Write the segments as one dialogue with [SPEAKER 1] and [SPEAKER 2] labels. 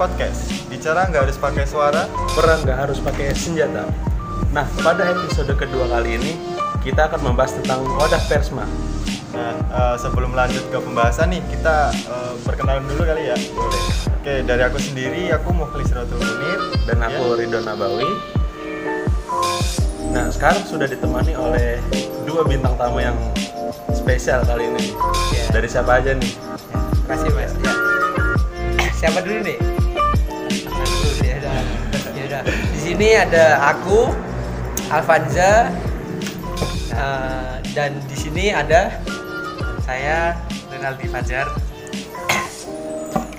[SPEAKER 1] Podcast. Bicara nggak harus pakai suara,
[SPEAKER 2] perang nggak harus pakai senjata. Nah, pada episode kedua kali ini kita akan membahas tentang wadah persma.
[SPEAKER 1] Nah, eh, sebelum lanjut ke pembahasan nih, kita eh, perkenalan dulu kali ya.
[SPEAKER 2] Boleh.
[SPEAKER 1] Oke, dari aku sendiri, aku Mukhlis Rotul Munir
[SPEAKER 2] Dan aku Ridho Nabawi. Nah, sekarang sudah ditemani oleh dua bintang tamu yang spesial kali ini.
[SPEAKER 3] Ya.
[SPEAKER 2] Dari siapa aja nih?
[SPEAKER 3] Terima kasih mas. Ya. Siapa dulu nih? Sini ada aku, Alvanza, eh, dan di sini ada
[SPEAKER 4] Saya Renaldi Fajar.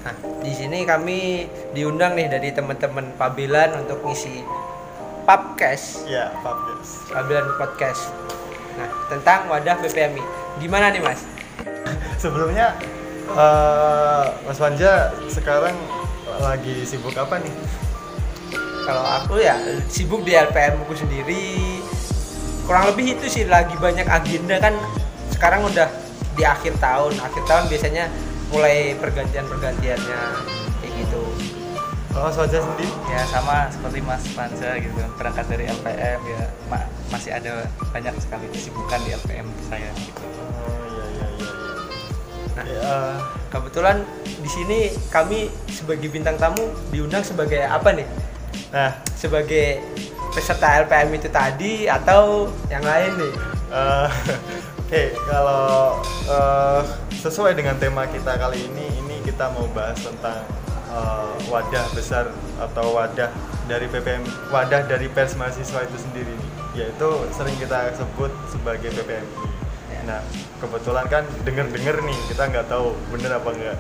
[SPEAKER 3] Nah, di sini kami diundang nih dari teman-teman Pabelan untuk ngisi podcast,
[SPEAKER 1] Ya, Podcast.
[SPEAKER 3] Pabelan podcast. Nah, tentang wadah PPMI. Gimana nih mas?
[SPEAKER 1] Sebelumnya, eh, Mas Wanja sekarang lagi sibuk apa nih?
[SPEAKER 3] Kalau aku ya sibuk di LPM ku sendiri. Kurang lebih itu sih lagi banyak agenda kan. Sekarang udah di akhir tahun. Akhir tahun biasanya mulai pergantian-pergantiannya kayak gitu.
[SPEAKER 1] Kalau Mas Wanja sendiri?
[SPEAKER 4] Ya sama seperti Mas Panza gitu. Berangkat dari LPM ya ma- masih ada banyak sekali kesibukan di LPM saya gitu.
[SPEAKER 1] Oh iya iya iya.
[SPEAKER 3] Nah.
[SPEAKER 1] Eh,
[SPEAKER 3] Kebetulan di sini kami sebagai bintang tamu diundang sebagai apa nih?
[SPEAKER 1] Nah,
[SPEAKER 3] Sebagai peserta LPM itu tadi atau yang lain nih?
[SPEAKER 1] Eh, Oke, kalau eh, sesuai dengan tema kita kali ini, ini kita mau bahas tentang eh, wadah besar atau wadah dari PPM, wadah dari pers mahasiswa itu sendiri nih, yaitu sering kita sebut sebagai PPMI. Nah, kebetulan kan denger-denger nih, kita nggak tahu bener apa enggak.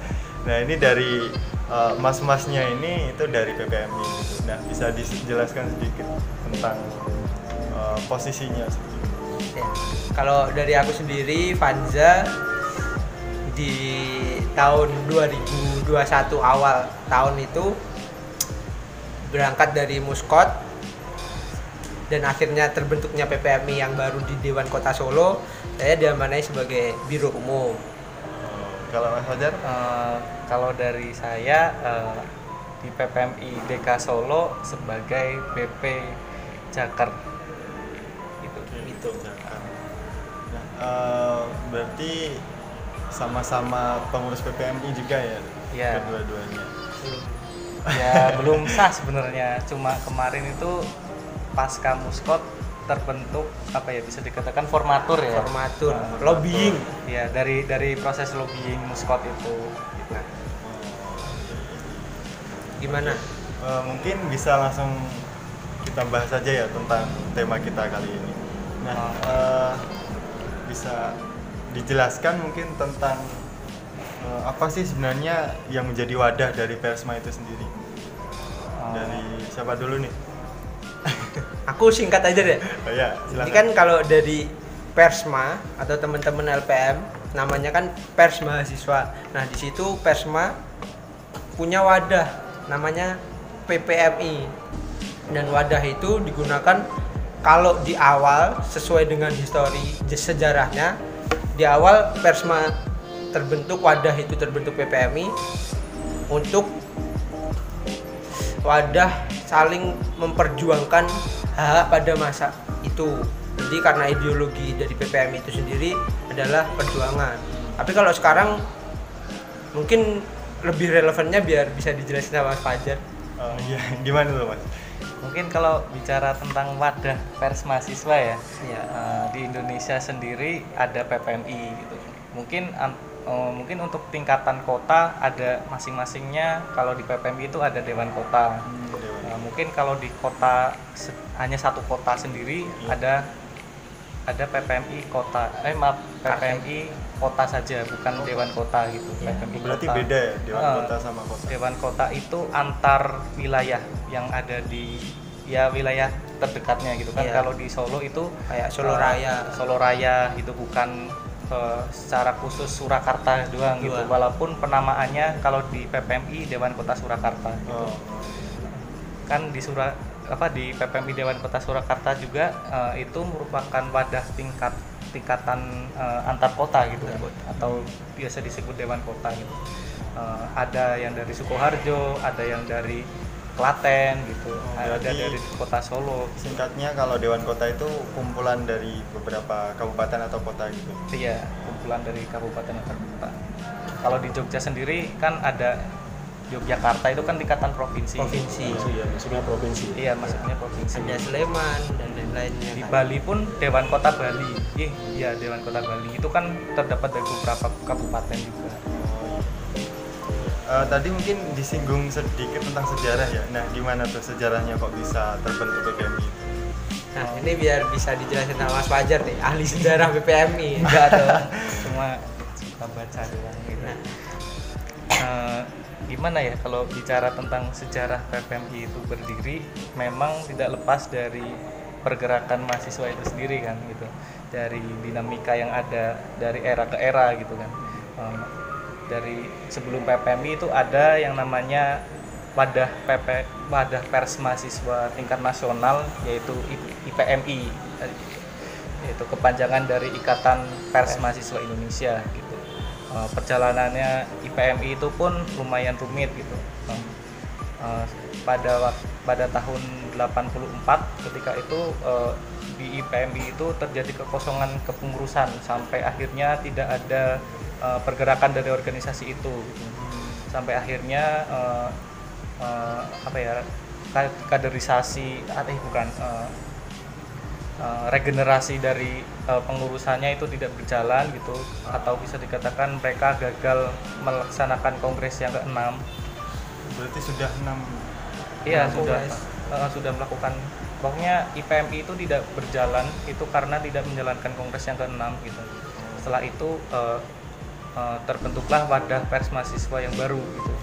[SPEAKER 1] Nah, ini dari eh, mas-masnya ini itu dari PPMI. Gitu. Nah, bisa dijelaskan sedikit tentang eh, posisinya seperti itu.
[SPEAKER 3] Ya, Kalau dari aku sendiri, Vanza di tahun 2021 awal tahun itu berangkat dari Muskot dan akhirnya terbentuknya PPMI yang baru di Dewan Kota Solo, saya diamanai sebagai Biro Umum.
[SPEAKER 1] Kalau Mas Fajar?
[SPEAKER 4] Eh, kalau dari saya eh, di PPMI DK Solo sebagai BP Jakar gitu.
[SPEAKER 1] Itu. Nah, eh, berarti sama-sama pengurus PPMI juga ya?
[SPEAKER 4] Iya.
[SPEAKER 1] Kedua-duanya.
[SPEAKER 4] Ya belum sah sebenarnya. Cuma kemarin itu pasca Muskot terbentuk apa ya bisa dikatakan formatur ya.
[SPEAKER 3] Formatur,
[SPEAKER 4] Nah,
[SPEAKER 3] lobbying.
[SPEAKER 4] Ya dari dari proses lobbying Muskot itu. Gitu.
[SPEAKER 3] Gimana?
[SPEAKER 1] Eh, mungkin bisa langsung kita bahas saja ya tentang tema kita kali ini. Nah,
[SPEAKER 4] Oh.
[SPEAKER 1] eh, bisa dijelaskan mungkin tentang eh, apa sih sebenarnya yang menjadi wadah dari Persma itu sendiri?
[SPEAKER 4] Oh.
[SPEAKER 1] Dari siapa dulu nih?
[SPEAKER 3] Aku singkat aja deh.
[SPEAKER 1] Oh ya,
[SPEAKER 3] Jadi
[SPEAKER 1] silakan.
[SPEAKER 3] kan kalau dari Persma atau teman-teman LPM namanya kan Pers mahasiswa. Nah, di situ Persma punya wadah namanya PPMI. Dan wadah itu digunakan kalau di awal sesuai dengan histori sejarahnya di awal Persma terbentuk wadah itu terbentuk PPMI untuk wadah saling memperjuangkan hak pada masa itu. Jadi karena ideologi dari PPM itu sendiri adalah perjuangan. Tapi kalau sekarang mungkin lebih relevannya biar bisa dijelasin sama Mas Fajar.
[SPEAKER 1] Oh, iya, gimana tuh Mas?
[SPEAKER 4] Mungkin kalau bicara tentang wadah pers mahasiswa ya,
[SPEAKER 3] Iya.
[SPEAKER 4] eh, di Indonesia sendiri ada PPMI gitu. Mungkin eh, mungkin untuk tingkatan kota ada masing-masingnya. Kalau di PPMI itu ada dewan kota. Nah, mungkin kalau di kota hanya satu kota sendiri
[SPEAKER 1] Iya.
[SPEAKER 4] ada ada PPMI kota. Eh maaf, PPMI kota saja, bukan dewan kota gitu. PPMI
[SPEAKER 1] Berarti
[SPEAKER 4] kota.
[SPEAKER 1] beda ya dewan
[SPEAKER 4] Ah,
[SPEAKER 1] kota sama kota.
[SPEAKER 4] Dewan kota itu antar wilayah yang ada di ya wilayah terdekatnya gitu kan.
[SPEAKER 3] Iya.
[SPEAKER 4] Kalau di Solo itu
[SPEAKER 3] Kayak Solo
[SPEAKER 4] eh,
[SPEAKER 3] Raya.
[SPEAKER 4] Solo Raya itu bukan eh, secara khusus Surakarta doang gitu.
[SPEAKER 3] Doang.
[SPEAKER 4] Walaupun penamaannya kalau di PPMI Dewan Kota Surakarta gitu.
[SPEAKER 1] Oh,
[SPEAKER 4] Kan di Sura apa di PPMI Dewan Kota Surakarta juga eh, itu merupakan wadah tingkat tingkatan eh, antar kota gitu atau biasa disebut dewan kota gitu. Eh, ada yang dari Sukoharjo, ada yang dari Klaten gitu,
[SPEAKER 1] Oh,
[SPEAKER 4] ada dari kota Solo.
[SPEAKER 1] Singkatnya kalau Dewan Kota itu kumpulan dari beberapa kabupaten atau kota gitu.
[SPEAKER 4] Iya, kumpulan dari kabupaten atau kota. Kalau di Jogja sendiri kan ada Yogyakarta itu kan tingkatan provinsi.
[SPEAKER 3] provinsi
[SPEAKER 2] Iya, maksudnya provinsi.
[SPEAKER 4] Iya, maksudnya provinsi.
[SPEAKER 3] ada Sleman dan lain-lainnya
[SPEAKER 4] Di
[SPEAKER 3] kan.
[SPEAKER 4] Bali pun Dewan Kota Bali. Ih, iya Dewan Kota Bali itu kan terdapat dari beberapa kabupaten juga.
[SPEAKER 1] Eh, tadi mungkin disinggung sedikit tentang sejarah ya. Nah, gimana tuh sejarahnya kok bisa terbentuk PPMI? itu?
[SPEAKER 3] nah ini biar bisa dijelasin sama Mas Fajar nih ahli sejarah BPMI
[SPEAKER 4] Enggak ada, cuma suka baca doang gitu.
[SPEAKER 3] Nah.
[SPEAKER 4] Gimana ya kalau bicara tentang sejarah PPMI itu berdiri memang tidak lepas dari pergerakan mahasiswa itu sendiri kan gitu. Dari dinamika yang ada dari era ke era gitu kan. Em, dari sebelum PPMI itu ada yang namanya wadah PP wadah pers mahasiswa tingkat nasional yaitu IPMI yaitu kepanjangan dari Ikatan Pers Mahasiswa Indonesia Eh, perjalanannya IPMI itu pun lumayan rumit gitu. Eh, pada pada tahun 84 ketika itu eh, di IPMI itu terjadi kekosongan kepengurusan sampai akhirnya tidak ada pergerakan dari organisasi itu gitu. Sampai akhirnya apa ya ka- kaderisasi ah, eh bukan eh, regenerasi dari eh, pengurusannya itu tidak berjalan gitu atau bisa dikatakan mereka gagal melaksanakan kongres yang keenam.
[SPEAKER 1] Berarti sudah enam.
[SPEAKER 4] Iya sudah. eh, sudah melakukan. Pokoknya IPMI itu tidak berjalan itu karena tidak menjalankan kongres yang keenam gitu. Setelah itu eh, eh, terbentuklah wadah pers mahasiswa yang baru gitu.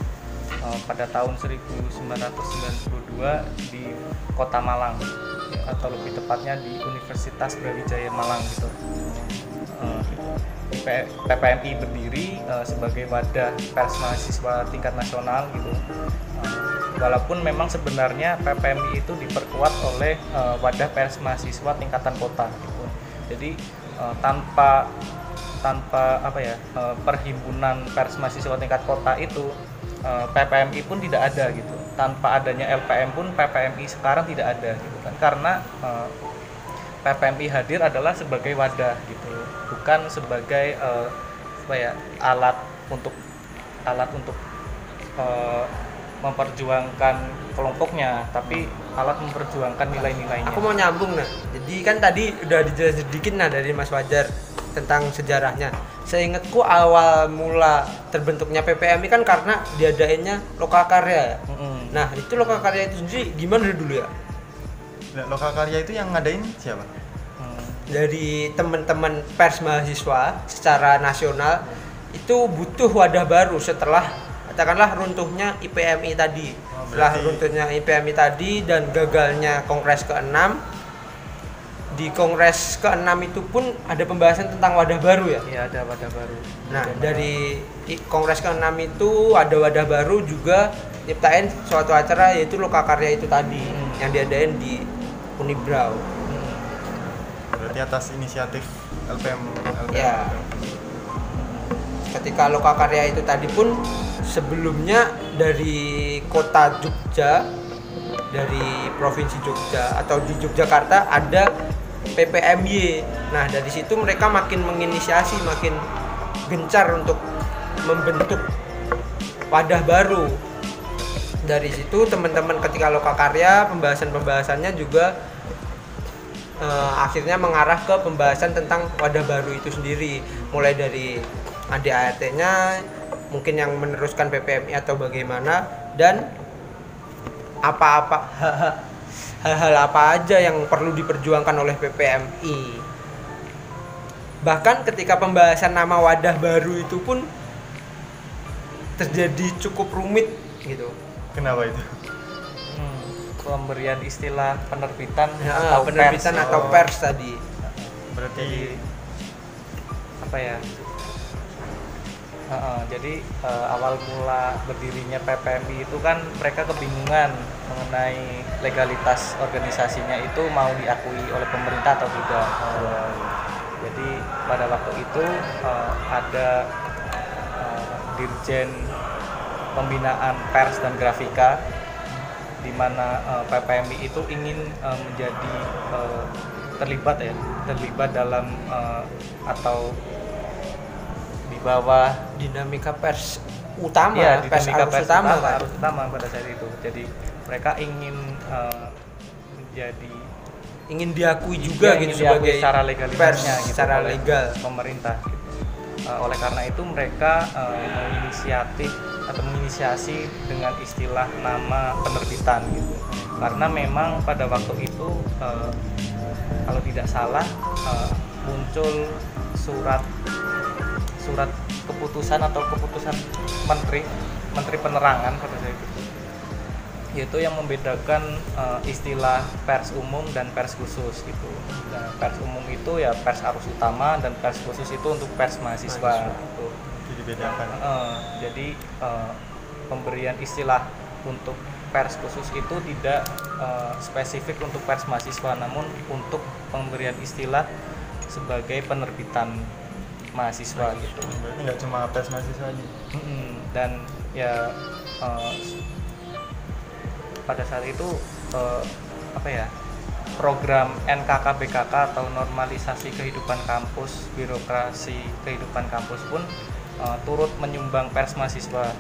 [SPEAKER 4] Eh, pada tahun 1992 di kota Malang atau lebih tepatnya di Universitas Brawijaya Malang gitu. Eh, PPMI berdiri eh, sebagai wadah pers mahasiswa tingkat nasional gitu. Eh, walaupun memang sebenarnya PPMI itu diperkuat oleh eh, wadah pers mahasiswa tingkatan kota gitu. Jadi tanpa tanpa apa ya perhimpunan pers mahasiswa tingkat kota itu PPMI pun tidak ada gitu tanpa adanya LPM pun PPMI sekarang tidak ada gitu kan. Karena eh, PPMI hadir adalah sebagai wadah gitu. Bukan sebagai eh, apa ya alat untuk alat untuk eh, memperjuangkan kelompoknya tapi alat memperjuangkan nilai-nilainya.
[SPEAKER 3] Aku mau nyambung nah. Jadi kan tadi udah dijelasin sedikit nah dari Mas Wajar tentang sejarahnya. Seingatku awal mula terbentuknya PPMI kan karena diadainnya lokal karya. ya.
[SPEAKER 4] Mm-mm.
[SPEAKER 3] Nah itu lokal karya itu sendiri gimana dulu ya?
[SPEAKER 1] Nah, lokal karya itu yang ngadain siapa?
[SPEAKER 4] Hmm.
[SPEAKER 3] Dari teman-teman pers mahasiswa secara nasional itu butuh wadah baru setelah katakanlah runtuhnya IPMI tadi.
[SPEAKER 1] Oh,
[SPEAKER 3] Setelah runtuhnya IPMI tadi dan gagalnya Kongres ke-6 di Kongres ke-6 itu pun ada pembahasan tentang wadah baru ya.
[SPEAKER 4] ya ada wadah baru
[SPEAKER 3] Nah,
[SPEAKER 4] Dimana-
[SPEAKER 3] dari Kongres ke-6 itu ada wadah baru juga nyiptain suatu acara yaitu lokal karya itu tadi
[SPEAKER 4] Hmm.
[SPEAKER 3] yang diadain di Unibrau.
[SPEAKER 4] Hmm.
[SPEAKER 1] Berarti atas inisiatif LPM. LPM.
[SPEAKER 3] Ya. Ketika lokal karya itu tadi pun sebelumnya dari kota Jogja dari provinsi Jogja atau di Yogyakarta ada PPMY. Nah, dari situ mereka makin menginisiasi, makin gencar untuk membentuk wadah baru. Dari situ teman-teman ketika lokal karya pembahasan-pembahasannya juga eh, akhirnya mengarah ke pembahasan tentang wadah baru itu sendiri mulai dari ADART-nya mungkin yang meneruskan PPMI atau bagaimana dan apa-apa hal-hal apa aja yang perlu diperjuangkan oleh PPMI bahkan ketika pembahasan nama wadah baru itu pun terjadi cukup rumit gitu.
[SPEAKER 1] Kenapa itu?
[SPEAKER 4] Hmm, pemberian istilah penerbitan
[SPEAKER 3] ya,
[SPEAKER 4] atau
[SPEAKER 3] penerbitan
[SPEAKER 4] pers,
[SPEAKER 3] atau
[SPEAKER 1] Oh.
[SPEAKER 3] pers tadi.
[SPEAKER 1] Berarti
[SPEAKER 4] jadi apa ya? Heeh, jadi eh, awal mula berdirinya PPMI itu kan mereka kebingungan mengenai legalitas organisasinya itu mau diakui oleh pemerintah atau tidak. Eh, jadi pada waktu itu eh, ada eh, Dirjen pembinaan pers dan grafika di mana eh, PPMI itu ingin eh, menjadi eh, terlibat ya terlibat dalam eh, atau di bawah
[SPEAKER 3] dinamika pers utama
[SPEAKER 4] Iya,
[SPEAKER 3] pers
[SPEAKER 4] dinamika
[SPEAKER 3] arus
[SPEAKER 4] pers
[SPEAKER 3] utama,
[SPEAKER 4] utama, arus utama pada saat itu. Jadi mereka ingin eh, menjadi
[SPEAKER 3] ingin diakui juga
[SPEAKER 4] Iya,
[SPEAKER 3] gitu
[SPEAKER 4] ingin diakui
[SPEAKER 3] sebagai
[SPEAKER 4] secara legalitasnya gitu,
[SPEAKER 3] secara
[SPEAKER 4] oleh
[SPEAKER 3] legal
[SPEAKER 4] pemerintah. gitu. Eh, oleh karena itu mereka eh, menginisiatif atau menginisiasi dengan istilah nama penerbitan gitu. Karena memang pada waktu itu eh, kalau tidak salah eh, muncul surat surat keputusan atau keputusan menteri menteri penerangan pada saat itu yaitu yang membedakan eh, istilah pers umum dan pers khusus gitu. Nah, pers umum itu ya pers arus utama dan pers khusus itu untuk pers mahasiswa.
[SPEAKER 3] Mahasiswa.
[SPEAKER 4] gitu.
[SPEAKER 1] jadi bedakan
[SPEAKER 4] Eh, jadi eh, pemberian istilah untuk pers khusus itu tidak eh, spesifik untuk pers mahasiswa, namun untuk pemberian istilah sebagai penerbitan mahasiswa gitu.
[SPEAKER 1] berarti nggak cuma pers mahasiswa aja
[SPEAKER 4] Mm-mm. dan ya eh, pada saat itu eh, apa ya program NKK BKK atau normalisasi kehidupan kampus birokrasi kehidupan kampus pun eh, turut menyumbang pers mahasiswa.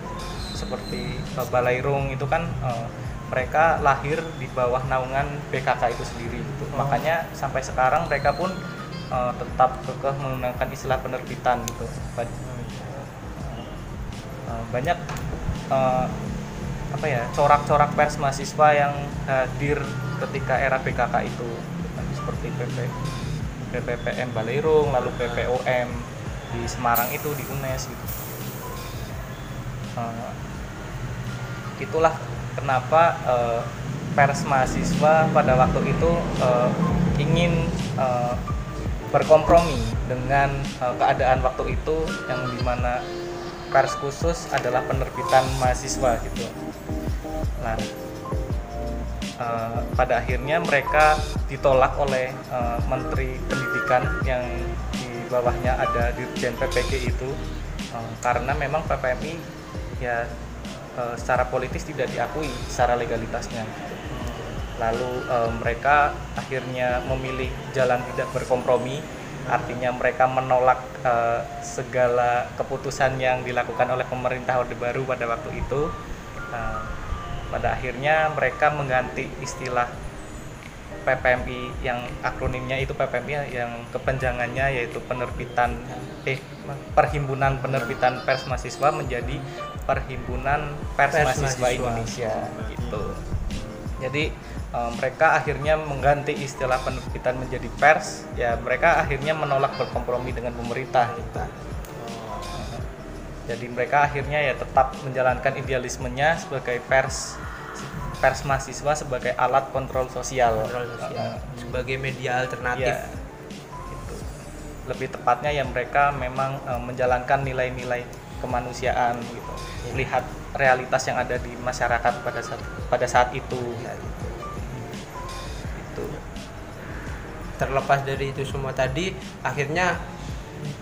[SPEAKER 4] Seperti eh, Balairung itu kan eh, mereka lahir di bawah naungan BKK itu sendiri gitu. makanya sampai sekarang mereka pun eh, tetap kekeh menggunakan istilah penerbitan gitu. Ba- Uh, banyak uh, apa ya corak-corak pers mahasiswa yang hadir ketika era PKK itu seperti PP PPPM Balerung lalu PPOM di Semarang itu di UNES gitu Uh, itulah kenapa uh, pers mahasiswa pada waktu itu uh, ingin uh, berkompromi dengan uh, keadaan waktu itu yang di mana pers khusus adalah penerbitan mahasiswa gitu. Nah, eh, pada akhirnya mereka ditolak oleh eh, Menteri Pendidikan yang di bawahnya ada Dirjen PPG itu eh, karena memang PPMI ya eh, secara politis tidak diakui secara legalitasnya. Lalu eh, mereka akhirnya memilih jalan tidak berkompromi artinya mereka menolak eh, segala keputusan yang dilakukan oleh pemerintah Orde Baru pada waktu itu. Eh, pada akhirnya mereka mengganti istilah PPMI yang akronimnya itu PPMI yang kepanjangannya yaitu penerbitan eh Perhimpunan Penerbitan Pers Mahasiswa menjadi Perhimpunan Pers,
[SPEAKER 3] Pers
[SPEAKER 4] Mahasiswa,
[SPEAKER 3] Mahasiswa.
[SPEAKER 4] Indonesia gitu. Jadi eh, mereka akhirnya mengganti istilah penerbitan menjadi pers, ya mereka akhirnya menolak berkompromi dengan pemerintah. Gitu. Jadi mereka akhirnya ya tetap menjalankan idealismenya sebagai pers pers mahasiswa sebagai alat kontrol sosial.
[SPEAKER 3] kontrol sosial sebagai media alternatif
[SPEAKER 4] ya, gitu. Lebih tepatnya ya mereka memang eh, menjalankan nilai-nilai kemanusiaan gitu. Melihat realitas yang ada di masyarakat pada saat pada saat itu.
[SPEAKER 3] Ya, gitu.
[SPEAKER 4] Itu.
[SPEAKER 3] terlepas dari itu semua tadi akhirnya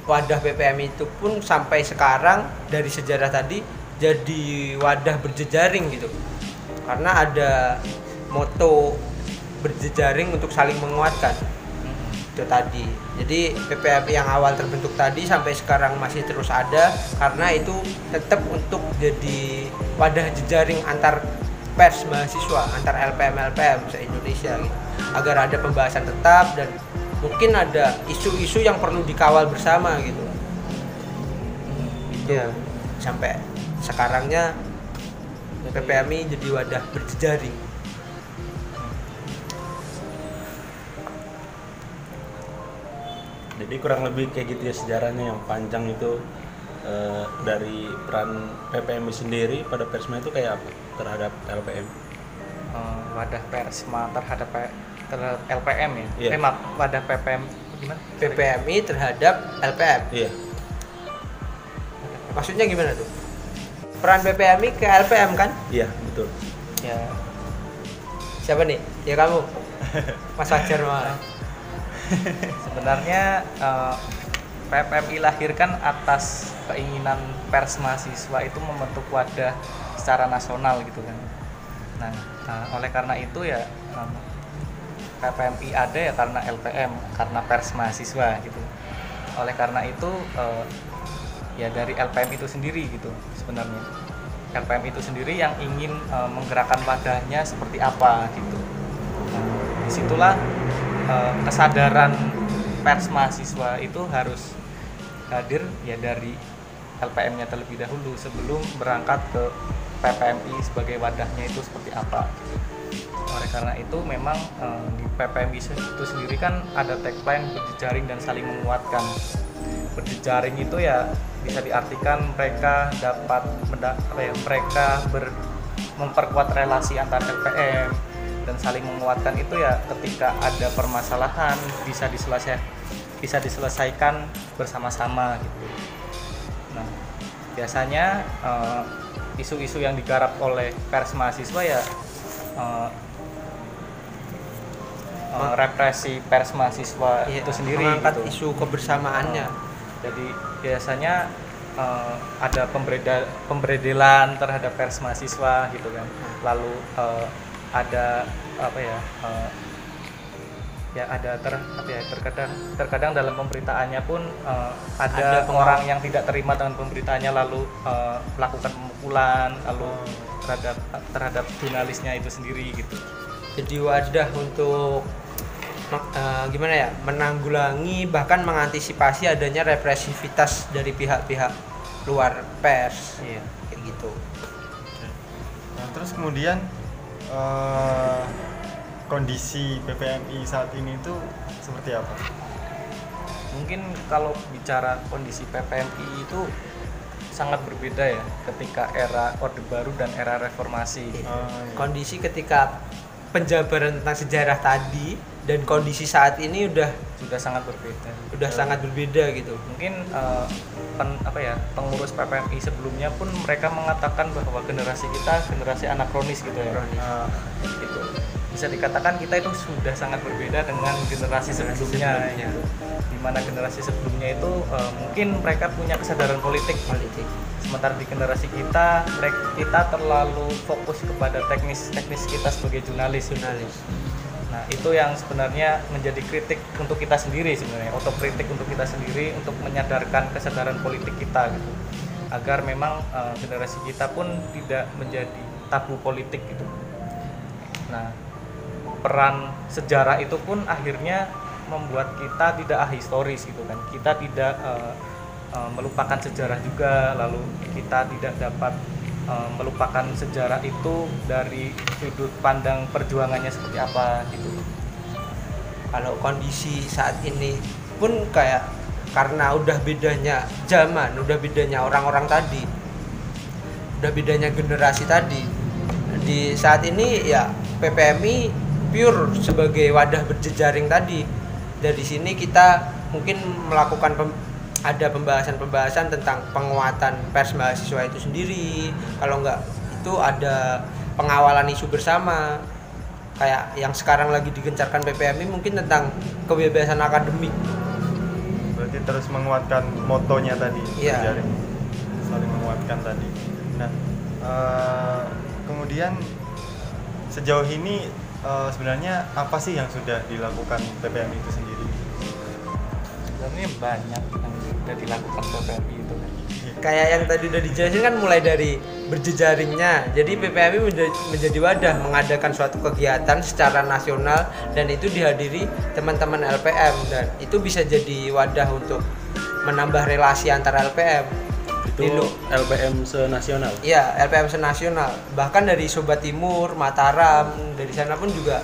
[SPEAKER 3] wadah PPM itu pun sampai sekarang dari sejarah tadi jadi wadah berjejaring gitu. Karena ada moto berjejaring untuk saling menguatkan. Itu tadi. Jadi PPM yang awal terbentuk tadi sampai sekarang masih terus ada karena itu tetap untuk jadi wadah jejaring antar pers mahasiswa antar LPM LPM se Indonesia gitu. Agar ada pembahasan tetap dan mungkin ada isu-isu yang perlu dikawal bersama gitu itu
[SPEAKER 4] Iya.
[SPEAKER 3] sampai sekarangnya PPMI jadi wadah berjejaring
[SPEAKER 2] Jadi kurang lebih kayak gitu ya sejarahnya yang panjang itu eh, dari peran PPMI sendiri pada Persma itu kayak apa terhadap LPM?
[SPEAKER 4] Eh, wadah persma terhadap terhadap LPM ya.
[SPEAKER 2] Iya.
[SPEAKER 4] Eh, maaf, wadah PPM gimana?
[SPEAKER 3] PPMI terhadap LPM
[SPEAKER 2] Iya.
[SPEAKER 3] maksudnya gimana tuh peran PPMI ke LPM kan
[SPEAKER 2] Iya, betul.
[SPEAKER 4] Ya,
[SPEAKER 3] siapa nih ya kamu Mas Fajar mah
[SPEAKER 4] sebenarnya eh, PPMI lahirkan atas keinginan pers mahasiswa itu membentuk wadah secara nasional gitu kan nah, nah, oleh karena itu ya PPMI ada ya karena LPM karena pers mahasiswa gitu. Oleh karena itu uh, ya dari LPM itu sendiri gitu sebenarnya. LPM itu sendiri yang ingin uh, menggerakkan wadahnya seperti apa gitu. Nah, di situlah uh, kesadaran pers mahasiswa itu harus hadir ya dari LPM-nya terlebih dahulu sebelum berangkat ke PPMI sebagai wadahnya itu seperti apa. Oleh karena itu memang eh, di PPMI itu sendiri kan ada tagline berjejaring dan saling menguatkan. Berjejaring itu ya bisa diartikan mereka dapat apa ya, mereka ber, memperkuat relasi antar LPM dan saling menguatkan itu ya ketika ada permasalahan bisa diselesaikan bisa diselesaikan bersama-sama gitu. Nah, biasanya uh, isu-isu yang digarap oleh pers mahasiswa ya uh, uh, represi pers mahasiswa
[SPEAKER 3] Iya,
[SPEAKER 4] itu sendiri
[SPEAKER 3] mengangkat
[SPEAKER 4] gitu.
[SPEAKER 3] isu kebersamaannya
[SPEAKER 4] Jadi biasanya uh, ada pembereda pemberedelan terhadap pers mahasiswa gitu kan. Lalu uh, ada apa ya? uh, ya ada ter apa ya terkadang terkadang dalam pemberitaannya pun uh, ada,
[SPEAKER 3] Ada
[SPEAKER 4] orang yang tidak terima dengan pemberitaannya lalu uh, melakukan pemukulan lalu terhadap terhadap jurnalisnya itu sendiri gitu.
[SPEAKER 3] Jadi wadah untuk eh, gimana ya menanggulangi bahkan mengantisipasi adanya represivitas dari pihak-pihak luar pers
[SPEAKER 4] Iya.
[SPEAKER 3] kayak gitu
[SPEAKER 1] Nah, terus kemudian eh, kondisi PPMI saat ini itu seperti apa?
[SPEAKER 4] Mungkin kalau bicara kondisi PPMI itu sangat berbeda ya ketika era Orde Baru dan era Reformasi.
[SPEAKER 1] Eh, iya.
[SPEAKER 3] kondisi ketika penjabaran tentang sejarah tadi dan kondisi saat ini udah
[SPEAKER 4] Sudah sangat berbeda.
[SPEAKER 3] udah sangat berbeda gitu
[SPEAKER 4] Mungkin eh, pen- apa ya pengurus PPMI sebelumnya pun mereka mengatakan bahwa generasi kita generasi anakronis gitu ya.
[SPEAKER 1] eh,
[SPEAKER 4] Gitu. Bisa dikatakan kita itu sudah sangat berbeda dengan generasi sebelumnya.
[SPEAKER 3] sebelumnya.
[SPEAKER 4] Gitu. Di mana generasi sebelumnya itu eh, mungkin mereka punya kesadaran politik
[SPEAKER 3] politik
[SPEAKER 4] sementara di generasi kita kita terlalu fokus kepada teknis teknis kita sebagai jurnalis.
[SPEAKER 3] Jurnalis.
[SPEAKER 4] Nah itu yang sebenarnya menjadi kritik untuk kita sendiri sebenarnya otokritik untuk kita sendiri untuk menyadarkan kesadaran politik kita gitu. Agar memang eh, generasi kita pun tidak menjadi tabu politik gitu. Nah peran sejarah itu pun akhirnya membuat kita tidak ahistoris gitu kan. Kita tidak eh, eh, melupakan sejarah juga. Lalu kita tidak dapat eh, melupakan sejarah itu dari sudut pandang perjuangannya seperti apa gitu.
[SPEAKER 3] Kalau kondisi saat ini pun kayak karena udah bedanya zaman udah bedanya orang-orang tadi udah bedanya generasi tadi di saat ini ya PPMI pure sebagai wadah berjejaring tadi. Dari sini kita mungkin melakukan ada pembahasan-pembahasan tentang penguatan pers mahasiswa itu sendiri. Kalau enggak itu ada pengawalan isu bersama. Kayak yang sekarang lagi digencarkan PPMI mungkin tentang kebebasan akademik.
[SPEAKER 1] Berarti terus menguatkan motonya tadi
[SPEAKER 3] Iya.
[SPEAKER 1] berjaring. saling menguatkan tadi. Nah eh, kemudian sejauh ini eh, sebenarnya apa sih yang sudah dilakukan PPMI itu sendiri?
[SPEAKER 4] Sebenarnya banyak sudah dilakukan PPMI itu kan.
[SPEAKER 3] Kayak yang tadi udah dijelasin kan mulai dari berjejaringnya. Jadi PPMI menjadi, wadah mengadakan suatu kegiatan secara nasional dan itu dihadiri teman-teman LPM dan itu bisa jadi wadah untuk menambah relasi antara LPM
[SPEAKER 2] itu
[SPEAKER 3] Di lu-
[SPEAKER 2] LPM senasional?
[SPEAKER 3] Iya, LPM senasional. Bahkan dari Sobat Timur, Mataram, dari sana pun juga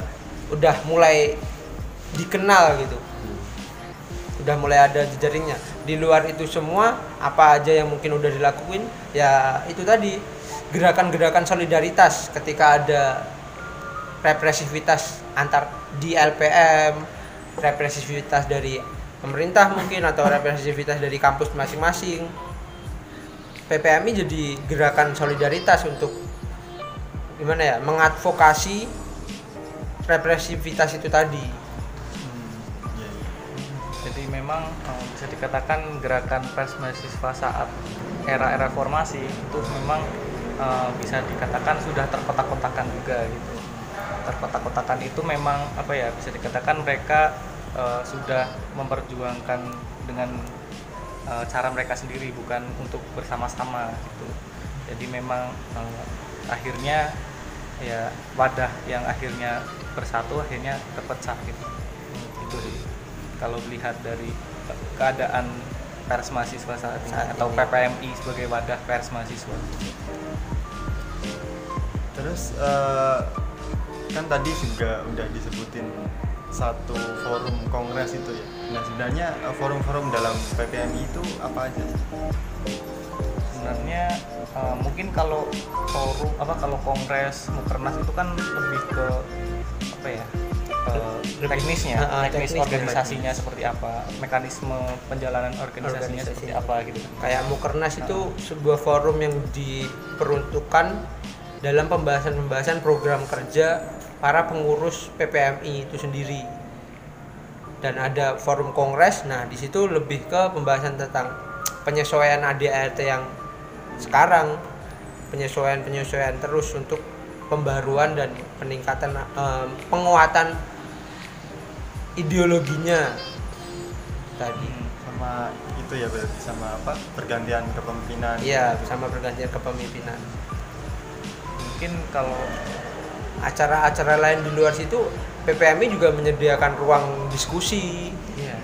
[SPEAKER 3] udah mulai dikenal gitu. Udah mulai ada jejaringnya. Di luar itu semua, apa aja yang mungkin udah dilakuin, ya itu tadi gerakan-gerakan solidaritas ketika ada represivitas antar di LPM, represivitas dari pemerintah mungkin atau represivitas dari kampus masing-masing. PPMI jadi gerakan solidaritas untuk gimana ya mengadvokasi represivitas itu tadi
[SPEAKER 4] memang eh, bisa dikatakan gerakan pers mahasiswa saat era-era reformasi itu memang eh, bisa dikatakan sudah terkotak-kotakan juga gitu. Terkotak-kotakan itu memang apa ya bisa dikatakan mereka eh, sudah memperjuangkan dengan eh, cara mereka sendiri bukan untuk bersama-sama gitu. Jadi memang eh, akhirnya ya wadah yang akhirnya bersatu akhirnya terpecah gitu. Itu sih kalau melihat dari ke- keadaan pers mahasiswa saat ini
[SPEAKER 3] Saat
[SPEAKER 4] atau
[SPEAKER 3] ini.
[SPEAKER 4] PPMI sebagai wadah pers mahasiswa
[SPEAKER 1] Terus eh, kan tadi juga udah disebutin satu forum kongres itu ya. Nah sebenarnya eh, forum-forum dalam PPMI itu apa aja sih?
[SPEAKER 4] sebenarnya eh, mungkin kalau forum apa kalau kongres mukernas itu kan lebih ke apa ya
[SPEAKER 3] Lebih-
[SPEAKER 4] teknisnya
[SPEAKER 3] ah,
[SPEAKER 4] teknis
[SPEAKER 3] teknis,
[SPEAKER 4] organisasinya seperti apa mekanisme penjalanan organisasinya
[SPEAKER 3] Organisasi.
[SPEAKER 4] seperti apa gitu.
[SPEAKER 3] Kayak Mukernas itu sebuah forum yang diperuntukkan dalam pembahasan-pembahasan program kerja para pengurus PPMI itu sendiri. Dan ada forum kongres nah di situ lebih ke pembahasan tentang penyesuaian ADART yang sekarang penyesuaian-penyesuaian terus untuk pembaruan dan peningkatan em, penguatan ideologinya tadi
[SPEAKER 1] Sama itu ya berarti sama apa? Pergantian kepemimpinan.
[SPEAKER 3] Iya,
[SPEAKER 1] gitu.
[SPEAKER 3] sama pergantian kepemimpinan.
[SPEAKER 4] mungkin kalau
[SPEAKER 3] Acara-acara lain di luar situ, PPMI juga menyediakan ruang diskusi,
[SPEAKER 4] ya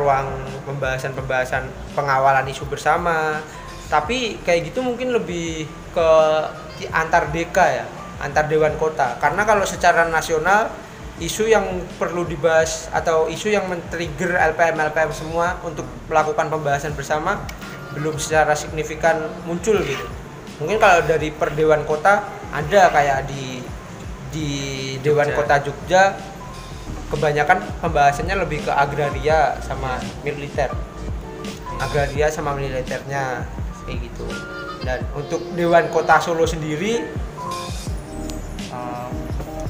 [SPEAKER 3] ruang pembahasan-pembahasan pengawalan isu bersama. Tapi kayak gitu mungkin lebih ke di- antar deka ya, antar dewan kota. Karena kalau secara nasional isu yang perlu dibahas atau isu yang men-trigger LPM LPM semua untuk melakukan pembahasan bersama belum secara signifikan muncul gitu. Mungkin kalau dari per dewan kota ada kayak di di Dewan
[SPEAKER 4] Jogja.
[SPEAKER 3] Kota Jogja kebanyakan pembahasannya lebih ke agraria sama militer agraria sama militernya kayak gitu dan untuk Dewan Kota Solo sendiri
[SPEAKER 4] Eh,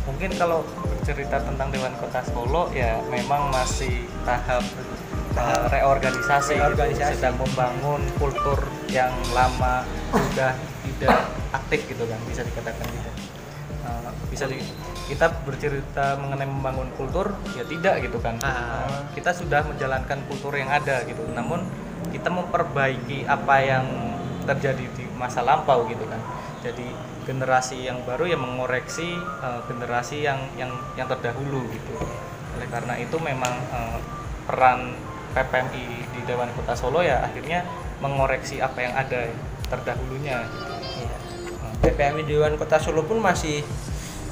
[SPEAKER 4] mungkin kalau bercerita tentang Dewan Kota Solo ya memang masih tahap eh, reorganisasi, gitu.
[SPEAKER 3] Reorganisasi.
[SPEAKER 4] sedang membangun kultur yang lama sudah tidak aktif gitu kan bisa dikatakan gitu Eh, bisa di, kita bercerita mengenai membangun kultur ya tidak gitu kan. Eh, kita sudah menjalankan kultur yang ada gitu namun kita memperbaiki apa yang terjadi di masa lampau gitu kan jadi generasi yang baru yang mengoreksi eh, generasi yang yang yang terdahulu gitu. Oleh karena itu memang eh, peran PPMI di Dewan Kota Solo ya akhirnya mengoreksi apa yang ada terdahulunya. Gitu.
[SPEAKER 3] ya, PPMI Dewan Kota Solo pun masih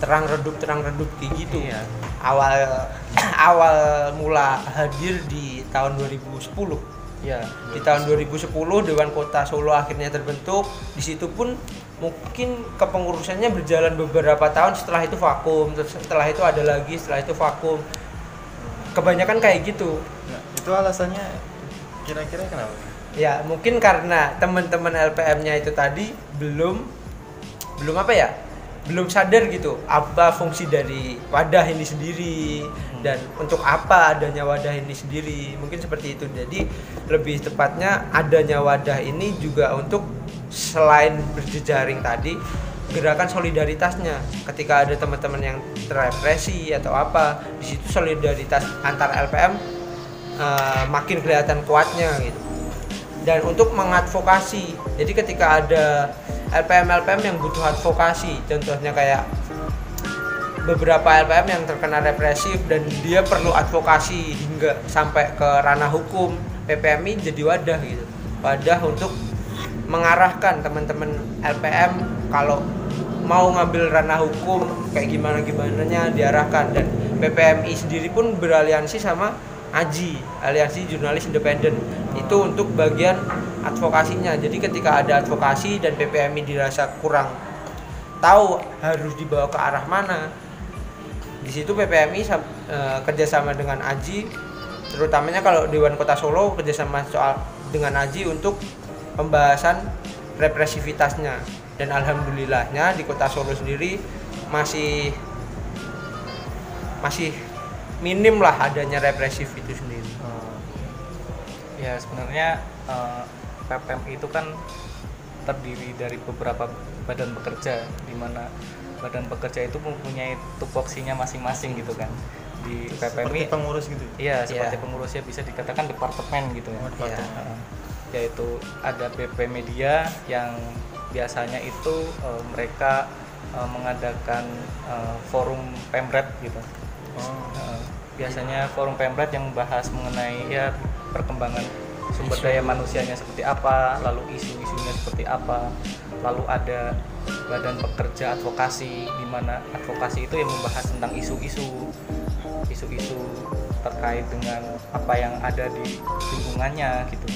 [SPEAKER 3] terang redup terang redup kayak gitu.
[SPEAKER 4] Iya.
[SPEAKER 3] awal awal mula hadir di tahun 2010
[SPEAKER 4] ya
[SPEAKER 3] di tahun 2010 Dewan Kota Solo akhirnya terbentuk. Di situ pun mungkin kepengurusannya berjalan beberapa tahun setelah itu vakum terus setelah itu ada lagi setelah itu vakum. Kebanyakan kayak gitu.
[SPEAKER 1] Nah, itu alasannya kira-kira kenapa?
[SPEAKER 3] ya mungkin karena teman-teman LPM-nya itu tadi belum belum apa ya? Belum sadar gitu apa fungsi dari wadah ini sendiri dan untuk apa adanya wadah ini sendiri. Mungkin seperti itu. Jadi lebih tepatnya adanya wadah ini juga untuk selain berjejaring tadi gerakan solidaritasnya ketika ada teman-teman yang terrepresi atau apa di situ solidaritas antar LPM eh, makin kelihatan kuatnya gitu dan untuk mengadvokasi. Jadi ketika ada LPM-LPM yang butuh advokasi, contohnya kayak beberapa LPM yang terkena represif dan dia perlu advokasi hingga sampai ke ranah hukum, PPMI jadi wadah gitu. Wadah untuk mengarahkan teman-teman LPM kalau mau ngambil ranah hukum kayak gimana gimananya diarahkan dan PPMI sendiri pun beraliansi sama AJI, Aliansi Jurnalis Independen. Itu untuk bagian advokasinya. Jadi ketika ada advokasi dan PPMI dirasa kurang tahu harus dibawa ke arah mana, di situ PPMI eh, kerjasama dengan AJI, terutamanya kalau Dewan Kota Solo kerjasama soal dengan AJI untuk pembahasan represivitasnya. Dan alhamdulillahnya di Kota Solo sendiri masih masih minim lah adanya represif itu sendiri.
[SPEAKER 4] ya sebenarnya eh, PPMI itu kan terdiri dari beberapa badan pekerja di mana badan pekerja itu mempunyai tupoksinya masing-masing gitu kan di
[SPEAKER 1] Seperti
[SPEAKER 4] PPMI
[SPEAKER 1] pengurus gitu.
[SPEAKER 4] iya seperti
[SPEAKER 3] Iya.
[SPEAKER 4] pengurusnya bisa dikatakan departemen gitu ya
[SPEAKER 1] Oh, departemen.
[SPEAKER 4] Heeh. Yaitu ada BP Media yang biasanya itu eh, mereka eh, mengadakan eh, forum pemret gitu
[SPEAKER 1] Oh.
[SPEAKER 4] Eh, biasanya forum pemret yang membahas mengenai ya perkembangan sumber daya manusianya seperti apa, lalu isu-isunya seperti apa, lalu ada badan pekerja advokasi di mana advokasi itu yang membahas tentang isu-isu isu-isu terkait dengan apa yang ada di lingkungannya gitu.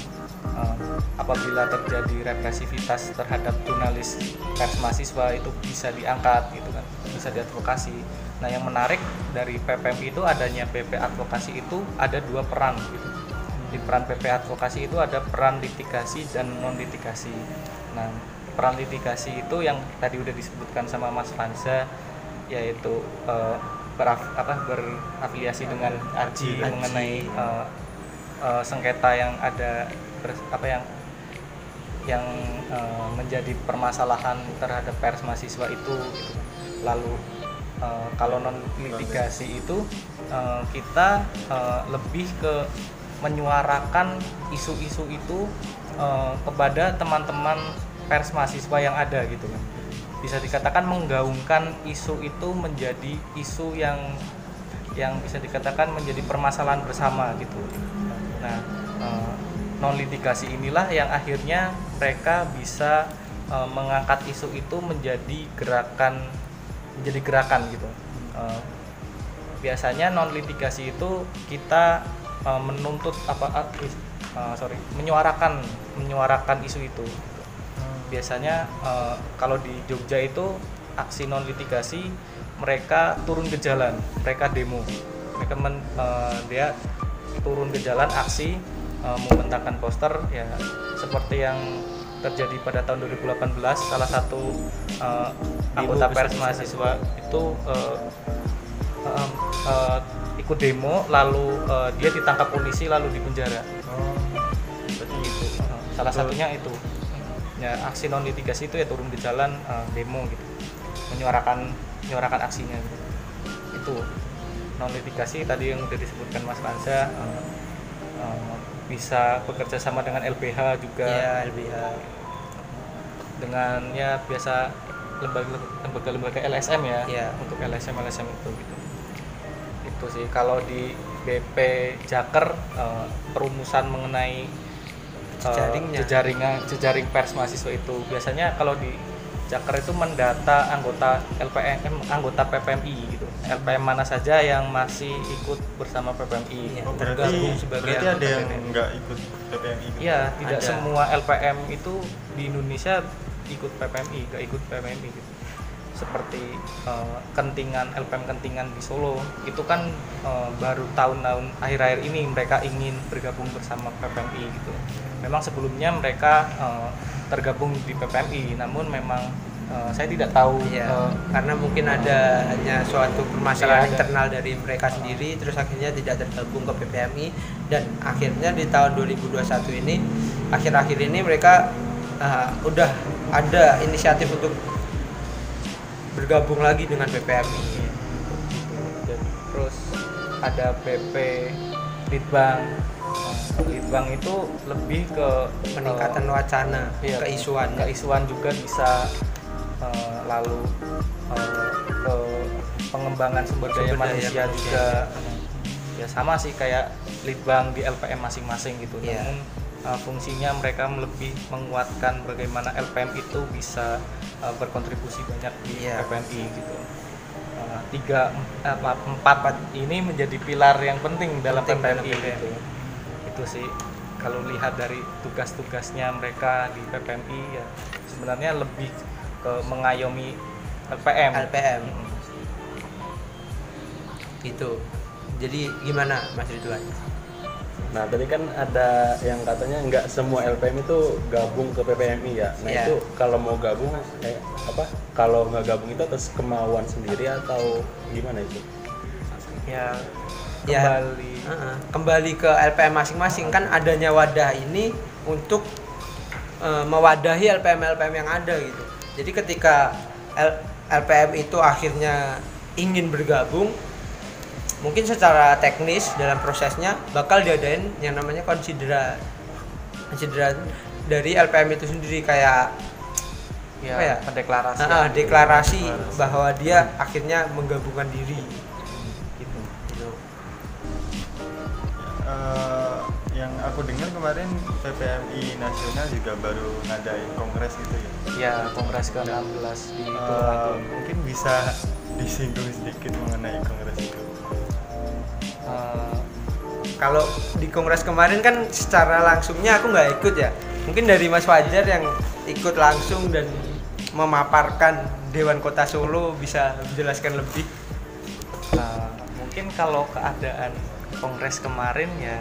[SPEAKER 4] Eh, apabila terjadi represivitas terhadap jurnalis pers mahasiswa itu bisa diangkat gitu kan, bisa diadvokasi. Nah yang menarik dari PPM itu adanya PP advokasi itu ada dua peran gitu. Di peran PP advokasi itu ada peran litigasi dan non litigasi. Nah peran litigasi itu yang tadi udah disebutkan sama Mas Fanza yaitu eh, beraf- apa, berafiliasi dengan AJI mengenai eh, eh, sengketa yang ada apa yang yang eh, menjadi permasalahan terhadap pers mahasiswa itu gitu. lalu eh, kalau non litigasi itu eh, kita eh, lebih ke menyuarakan isu-isu itu eh, kepada teman-teman pers mahasiswa yang ada gitu kan bisa dikatakan menggaungkan isu itu menjadi isu yang yang bisa dikatakan menjadi permasalahan bersama gitu. Nah, non litigasi inilah yang akhirnya mereka bisa eh, mengangkat isu itu menjadi gerakan menjadi gerakan gitu. Eh, biasanya non litigasi itu kita eh, menuntut apa eh, sorry menyuarakan menyuarakan isu itu. Biasanya eh, kalau di Jogja itu aksi non litigasi mereka turun ke jalan, mereka demo, mereka men- eh, dia turun ke jalan aksi eh, membentangkan poster ya seperti yang terjadi pada tahun 2018 salah satu eh, anggota pers mahasiswa itu eh, eh, eh, ikut demo lalu eh, dia ditangkap polisi lalu dipenjara.
[SPEAKER 1] Oh. Berarti
[SPEAKER 4] gitu. Eh, salah satunya itu. Ya aksi non litigasi itu ya turun ke jalan eh, demo gitu. Menyuarakan menyuarakan aksinya gitu. itu. Non litigasi tadi yang udah disebutkan Mas Kansa eh, eh, bisa bekerja sama dengan LBH juga
[SPEAKER 3] Iya, LBH.
[SPEAKER 4] dengan ya biasa lembaga lembaga-lembaga LSM ya
[SPEAKER 3] Iya.
[SPEAKER 4] untuk LSM LSM itu gitu itu sih kalau di BP Jaker eh, perumusan mengenai
[SPEAKER 3] Jejaringnya.
[SPEAKER 4] jejaringan jejaring pers mahasiswa itu biasanya kalau di Jaker itu mendata anggota LPM anggota PPMI gitu LPM mana saja yang masih ikut bersama PPMI
[SPEAKER 3] Iya.
[SPEAKER 1] Oh, berarti
[SPEAKER 3] Bergabung sebagai
[SPEAKER 1] berarti ada yang nggak ikut PPMI gitu?
[SPEAKER 4] Iya, tidak
[SPEAKER 3] Ada.
[SPEAKER 4] semua LPM itu di Indonesia ikut PPMI, nggak ikut PPMI gitu. Seperti eh, kentingan LPM kentingan di Solo, itu kan eh, baru tahun-tahun akhir-akhir ini mereka ingin bergabung bersama PPMI gitu. Memang sebelumnya mereka eh, tergabung di PPMI, namun memang eh, saya tidak tahu eh,
[SPEAKER 3] karena mungkin ada hanya suatu permasalahan
[SPEAKER 4] Iya,
[SPEAKER 3] internal dari mereka sendiri, terus akhirnya tidak tergabung ke PPMI dan akhirnya di tahun 2021 ini, akhir-akhir ini mereka uh, udah ada inisiatif untuk bergabung lagi dengan PPMI.
[SPEAKER 4] Dan terus ada BP Litbang. Litbang itu lebih ke
[SPEAKER 3] Peningkatan wacana,
[SPEAKER 4] iya,
[SPEAKER 3] keisuan.
[SPEAKER 4] keisuan juga bisa eh, lalu eh, ke pengembangan sumber daya
[SPEAKER 3] Sumber daya
[SPEAKER 4] manusia
[SPEAKER 3] manusia,
[SPEAKER 4] juga ya sama sih kayak litbang di LPM masing-masing gitu
[SPEAKER 3] Iya.
[SPEAKER 4] namun eh, fungsinya mereka lebih menguatkan bagaimana LPM itu bisa eh, berkontribusi banyak di
[SPEAKER 3] Iya.
[SPEAKER 4] PPMI gitu tiga apa, empat ini menjadi pilar yang penting dalam
[SPEAKER 3] Penting
[SPEAKER 4] PPMI
[SPEAKER 3] PPMI.
[SPEAKER 4] gitu itu sih kalau lihat dari tugas-tugasnya mereka di PPMI ya sebenarnya lebih ke mengayomi LPM.
[SPEAKER 3] LPM gitu. Jadi gimana Mas Ridwan?
[SPEAKER 2] Nah tadi kan ada yang katanya nggak semua LPM itu gabung ke PPMI ya. Nah
[SPEAKER 3] Iya.
[SPEAKER 2] itu kalau mau gabung eh, apa? Kalau nggak gabung itu atas kemauan sendiri atau gimana itu?
[SPEAKER 4] Ya
[SPEAKER 3] Ya.
[SPEAKER 4] kembali
[SPEAKER 3] Heeh, kembali ke LPM masing-masing kan adanya wadah ini untuk eh, mewadahi LPM LPM yang ada gitu. Jadi ketika L- LPM itu akhirnya ingin bergabung, mungkin secara teknis dalam prosesnya bakal diadain yang namanya konsideran konsideran dari LPM itu sendiri kayak
[SPEAKER 4] ya,
[SPEAKER 3] Apa ya?
[SPEAKER 4] pendeklarasian
[SPEAKER 3] ah, deklarasi bahwa dia akhirnya menggabungkan diri
[SPEAKER 1] yang aku dengar kemarin PPMI nasional juga baru ngadain kongres gitu ya.
[SPEAKER 4] ya kongres ke-16 di Tulungagung
[SPEAKER 1] mungkin bisa disinggung sedikit mengenai kongres itu.
[SPEAKER 4] Eh,
[SPEAKER 3] Kalau di kongres kemarin kan secara langsungnya aku nggak ikut ya. Mungkin dari Mas Fajar yang ikut langsung dan memaparkan Dewan Kota Solo bisa menjelaskan lebih.
[SPEAKER 4] Nah, mungkin kalau keadaan kongres kemarin ya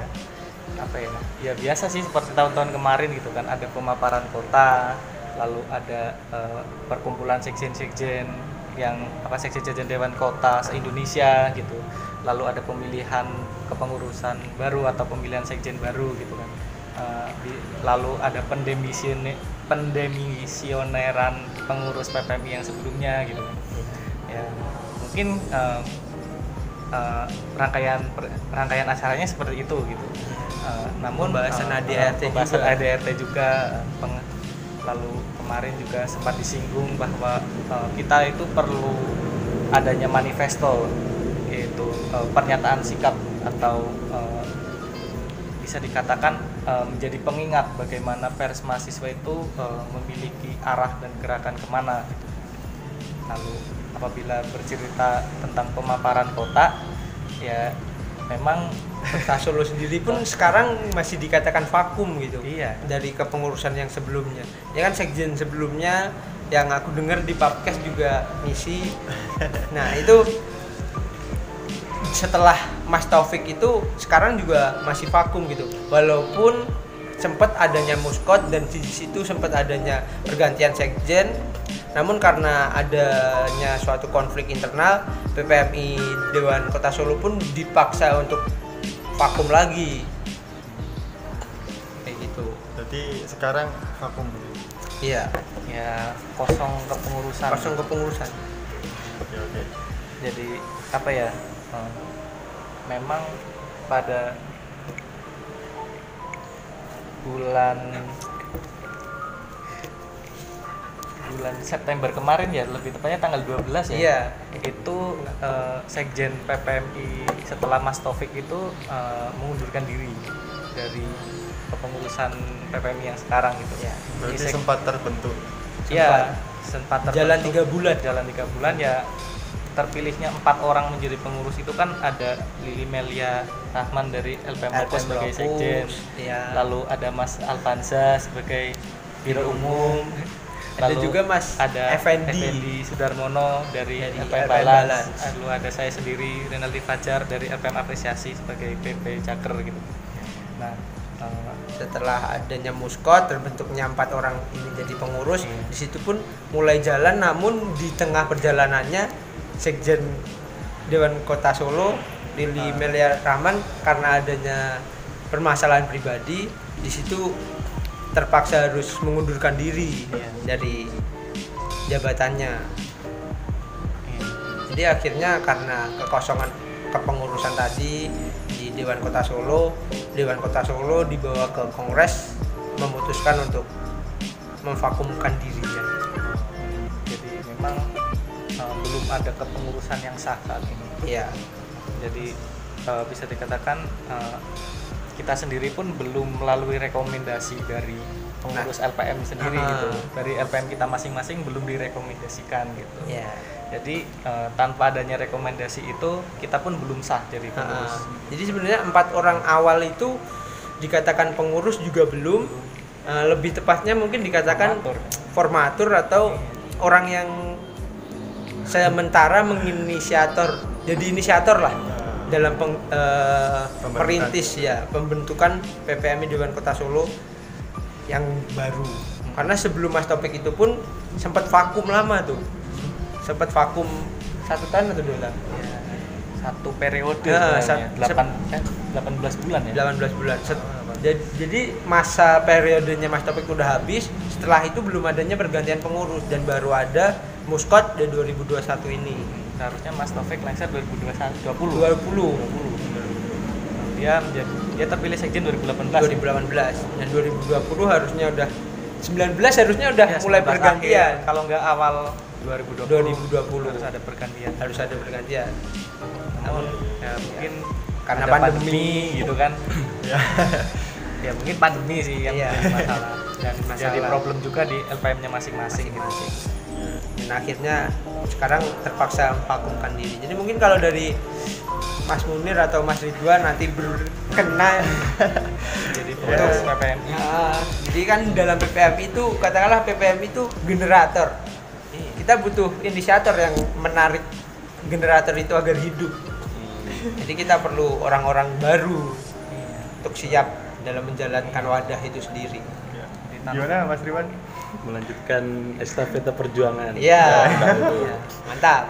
[SPEAKER 4] apa ya? Ya biasa sih seperti tahun-tahun kemarin gitu kan. Ada pemaparan kota lalu ada eh, perkumpulan sekjen-sekjen yang apa sekjen-sekjen dewan kota se Indonesia gitu. Lalu ada pemilihan kepengurusan baru atau pemilihan sekjen baru gitu kan. Eh, di- lalu ada pendemisione pendemisioneran pengurus PPMI yang sebelumnya gitu kan. Ya mungkin eh, eh, rangkaian per- rangkaian acaranya seperti itu gitu Eh, namun
[SPEAKER 3] Pembahasan
[SPEAKER 4] eh,
[SPEAKER 3] ADRT
[SPEAKER 4] pembahasan
[SPEAKER 3] juga.
[SPEAKER 4] ADRT juga peng- lalu kemarin juga sempat disinggung bahwa eh, kita itu perlu adanya manifesto yaitu eh, pernyataan sikap atau eh, bisa dikatakan eh, menjadi pengingat bagaimana pers mahasiswa itu eh, memiliki arah dan gerakan ke mana gitu. Lalu apabila bercerita tentang pemaparan kota, ya memang
[SPEAKER 3] Kota Solo sendiri pun sekarang masih dikatakan vakum gitu.
[SPEAKER 4] Iya.
[SPEAKER 3] Dari kepengurusan yang sebelumnya. Ya kan sekjen sebelumnya yang aku dengar di podcast juga misi. Nah, itu setelah Mas Taufik itu sekarang juga masih vakum gitu. Walaupun sempat adanya muskot dan di situ sempat adanya pergantian sekjen namun karena adanya suatu konflik internal PPMI Dewan Kota Solo pun dipaksa untuk vakum lagi kayak gitu
[SPEAKER 1] Jadi sekarang vakum
[SPEAKER 3] iya
[SPEAKER 4] ya kosong kepengurusan.
[SPEAKER 3] kosong kepengurusan
[SPEAKER 1] Oke oke.
[SPEAKER 4] Jadi apa ya? eh, memang pada bulan bulan September kemarin ya lebih tepatnya tanggal 12 ya
[SPEAKER 3] Iya.
[SPEAKER 4] itu eh, sekjen PPMI setelah Mas Taufik itu eh, mengundurkan diri dari kepengurusan PPMI yang sekarang gitu
[SPEAKER 3] Iya.
[SPEAKER 1] Berarti
[SPEAKER 4] Di sek-
[SPEAKER 1] sempat terbentuk.
[SPEAKER 4] ya sempat
[SPEAKER 3] Jalan
[SPEAKER 4] terbentuk.
[SPEAKER 3] tiga bulan.
[SPEAKER 4] jalan tiga bulan ya terpilihnya empat orang menjadi pengurus itu kan ada Lili Melia Rahman dari LPM Lopus sebagai sekjen
[SPEAKER 3] iya.
[SPEAKER 4] lalu ada Mas Alfanza sebagai biro umum
[SPEAKER 3] Ada juga Mas
[SPEAKER 4] ada
[SPEAKER 3] Effendi.
[SPEAKER 4] Effendi Sudarmono dari,
[SPEAKER 3] Dari
[SPEAKER 4] LPM
[SPEAKER 3] LPM
[SPEAKER 4] Balance.
[SPEAKER 3] Balance.
[SPEAKER 4] lalu ada saya sendiri Renaldi Fajar dari LPM Apresiasi sebagai PP Caker gitu nah eh,
[SPEAKER 3] setelah adanya muskot terbentuknya empat orang ini jadi pengurus
[SPEAKER 4] Iya.
[SPEAKER 3] di situ pun mulai jalan namun di tengah perjalanannya sekjen Dewan Kota Solo Lili Melia Rahman karena adanya permasalahan pribadi di situ terpaksa harus mengundurkan diri
[SPEAKER 4] Iya.
[SPEAKER 3] dari jabatannya jadi akhirnya karena kekosongan kepengurusan tadi di Dewan Kota Solo, Dewan Kota Solo dibawa ke Kongres memutuskan untuk memvakumkan dirinya.
[SPEAKER 4] jadi memang eh, belum ada kepengurusan yang sah saat ini
[SPEAKER 3] Iya,
[SPEAKER 4] jadi eh, bisa dikatakan eh, kita sendiri pun belum melalui rekomendasi dari pengurus LPM sendiri
[SPEAKER 3] Ah.
[SPEAKER 4] gitu dari LPM kita masing-masing belum direkomendasikan gitu
[SPEAKER 3] iya.
[SPEAKER 4] jadi eh, tanpa adanya rekomendasi itu kita pun belum sah jadi pengurus
[SPEAKER 3] Ah, jadi sebenarnya empat orang awal itu dikatakan pengurus juga belum. Eh, lebih tepatnya mungkin dikatakan
[SPEAKER 4] Formatur.
[SPEAKER 3] formatur atau orang yang sementara menginisiator, jadi inisiator lah dalam peng,
[SPEAKER 1] Pembentukan.
[SPEAKER 3] perintis ya pembentukan PPMI Dewan Kota Solo yang baru. Karena sebelum Mas Topik itu pun sempat vakum lama tuh, sempat vakum satu tahun atau dua tahun?
[SPEAKER 4] Ya, satu periode sebenarnya.
[SPEAKER 3] sat-
[SPEAKER 4] delapan eh, 18 bulan ya
[SPEAKER 3] 18 bulan. Set- jadi, jadi masa periodenya Mas Topik udah habis setelah itu belum adanya pergantian pengurus dan baru ada muskot di 2021 ini
[SPEAKER 4] Harusnya Mas Taufik lengser 2021
[SPEAKER 3] 20
[SPEAKER 4] 20. Dia menjadi dia terpilih sekjen 2018.
[SPEAKER 3] 2018 dan 2020 harusnya udah 19 harusnya udah
[SPEAKER 4] Ya,
[SPEAKER 3] mulai
[SPEAKER 4] 19
[SPEAKER 3] pergantian
[SPEAKER 4] akhir. Kalau nggak awal 2020,
[SPEAKER 3] 2020.
[SPEAKER 4] harus ada pergantian.
[SPEAKER 3] harus ada pergantian
[SPEAKER 4] Namun ya mungkin
[SPEAKER 3] Karena
[SPEAKER 4] ada
[SPEAKER 3] pandemi.
[SPEAKER 4] gitu kan.
[SPEAKER 1] Ya.
[SPEAKER 4] ya mungkin pandemi sih yang
[SPEAKER 3] Iya.
[SPEAKER 4] masalah dan
[SPEAKER 3] Masalah.
[SPEAKER 4] jadi problem juga di LPM-nya masing-masing gitu sih.
[SPEAKER 3] Dan akhirnya sekarang terpaksa vakumkan diri jadi mungkin kalau dari Mas Munir atau Mas Ridwan nanti berkena
[SPEAKER 4] Jadi
[SPEAKER 1] Ya.
[SPEAKER 4] pengurus PPMI.
[SPEAKER 3] Ya, jadi kan dalam PPM itu katakanlah PPM itu generator kita butuh inisiator yang menarik generator itu agar hidup jadi kita perlu orang-orang baru untuk siap dalam menjalankan wadah itu sendiri
[SPEAKER 1] Ya.
[SPEAKER 4] Ditanam.
[SPEAKER 1] Gimana Mas Riwan?
[SPEAKER 2] Melanjutkan estafeta perjuangan.
[SPEAKER 3] iya iya, mantap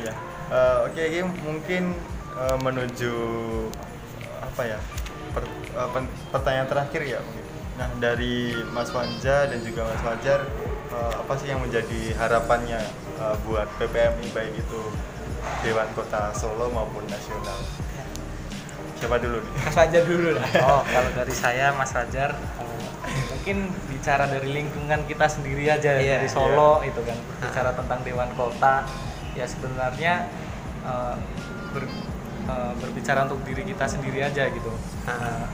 [SPEAKER 1] Ya. Eh, Oke, Kim, mungkin eh, menuju apa ya? per- pen- pertanyaan terakhir ya mungkin. Nah, dari Mas Wanja dan juga Mas Fajar, eh, apa sih yang menjadi harapannya eh, buat PPMI baik itu Dewan Kota Solo maupun nasional? Siapa dulu nih?
[SPEAKER 3] Mas Fajar dulu lah
[SPEAKER 4] Oh, kalau dari saya Mas Fajar mungkin bicara dari lingkungan kita sendiri aja
[SPEAKER 3] Iya,
[SPEAKER 4] dari Solo itu kan bicara tentang Dewan Kota ya sebenarnya eh, ber- eh, berbicara untuk diri kita sendiri aja gitu. Eh,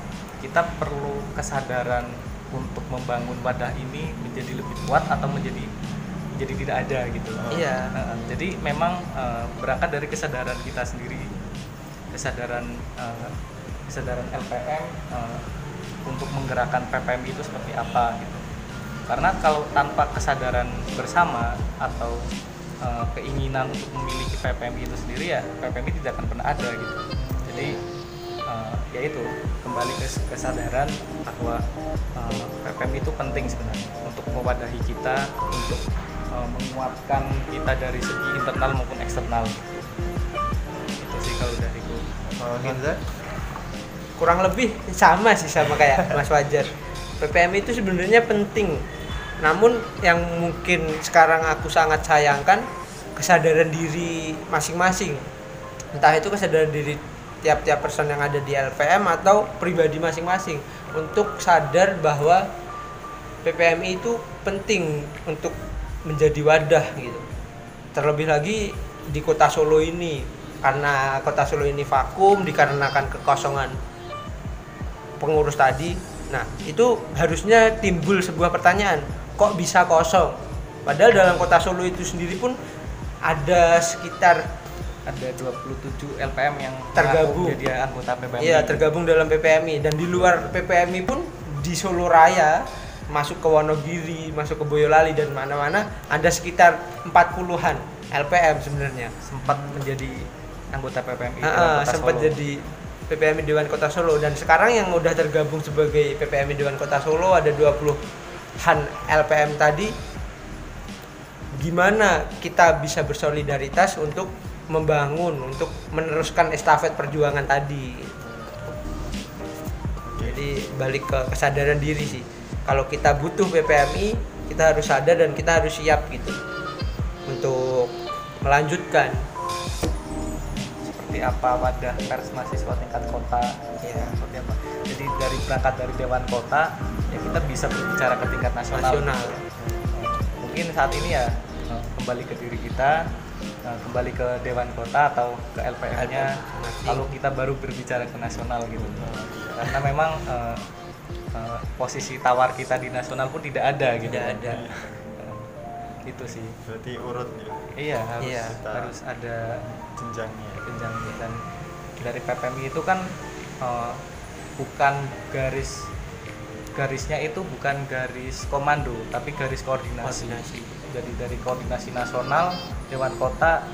[SPEAKER 4] kita perlu kesadaran untuk membangun wadah ini menjadi lebih kuat atau menjadi menjadi tidak ada gitu.
[SPEAKER 3] Iya.
[SPEAKER 4] Eh, jadi memang berangkat dari kesadaran kita sendiri kesadaran kesadaran LPM untuk menggerakkan PPM itu seperti apa gitu karena kalau tanpa kesadaran bersama atau eh, keinginan untuk memiliki PPM itu sendiri ya PPM tidak akan pernah ada gitu jadi eh, ya itu kembali ke kesadaran bahwa eh, PPM itu penting sebenarnya untuk mewadahi kita untuk eh, menguatkan kita dari segi internal maupun eksternal itu sih kalau dariku
[SPEAKER 1] Eh, Hanza?
[SPEAKER 3] kurang lebih sama sih sama kayak Mas Fajar. PPM itu sebenarnya penting. Namun yang mungkin sekarang aku sangat sayangkan kesadaran diri masing-masing. Entah itu kesadaran diri tiap-tiap person yang ada di LPM atau pribadi masing-masing untuk sadar bahwa PPMI itu penting untuk menjadi wadah gitu. Terlebih lagi di kota Solo ini karena kota Solo ini vakum dikarenakan kekosongan pengurus tadi. Nah, itu harusnya timbul sebuah pertanyaan, kok bisa kosong? Padahal dalam kota Solo itu sendiri pun ada sekitar
[SPEAKER 4] ada 27 LPM yang
[SPEAKER 3] Tergabung.
[SPEAKER 4] jadi anggota PPMI.
[SPEAKER 3] Iya tergabung dalam PPMI dan di luar PPMI pun di Solo Raya masuk ke Wonogiri, masuk ke Boyolali dan mana-mana ada sekitar 40-an LPM sebenarnya.
[SPEAKER 4] sempat menjadi anggota PPMI Kota
[SPEAKER 3] sempat
[SPEAKER 4] Solo.
[SPEAKER 3] jadi PPMI Dewan Kota Solo dan sekarang yang udah tergabung sebagai PPMI Dewan Kota Solo ada 20-an LPM tadi gimana kita bisa bersolidaritas untuk membangun untuk meneruskan estafet perjuangan tadi? Jadi balik ke kesadaran diri sih. Kalau kita butuh PPMI kita harus sadar dan kita harus siap gitu untuk melanjutkan.
[SPEAKER 4] Seperti apa wadah pers mahasiswa tingkat kota?
[SPEAKER 3] Ya
[SPEAKER 4] seperti apa? Jadi dari berangkat dari dewan kota ya kita bisa berbicara ke tingkat nasional,
[SPEAKER 3] nasional
[SPEAKER 4] mungkin saat ini ya eh, kembali ke diri kita eh, kembali ke dewan kota atau ke LPM-nya
[SPEAKER 3] LPM.
[SPEAKER 4] lalu kita baru berbicara ke nasional gitu karena memang eh, eh, posisi tawar kita di nasional pun tidak ada gitu
[SPEAKER 3] Tidak ada.
[SPEAKER 4] Itu sih
[SPEAKER 1] Berarti urut ya
[SPEAKER 4] iya harus
[SPEAKER 3] Iya.
[SPEAKER 4] harus ada
[SPEAKER 1] jenjangnya.
[SPEAKER 4] jenjangnya dan dari PPMI itu kan eh, bukan garis garisnya itu bukan garis komando tapi garis koordinasi.
[SPEAKER 3] Koordinasi.
[SPEAKER 4] jadi dari koordinasi nasional dewan kota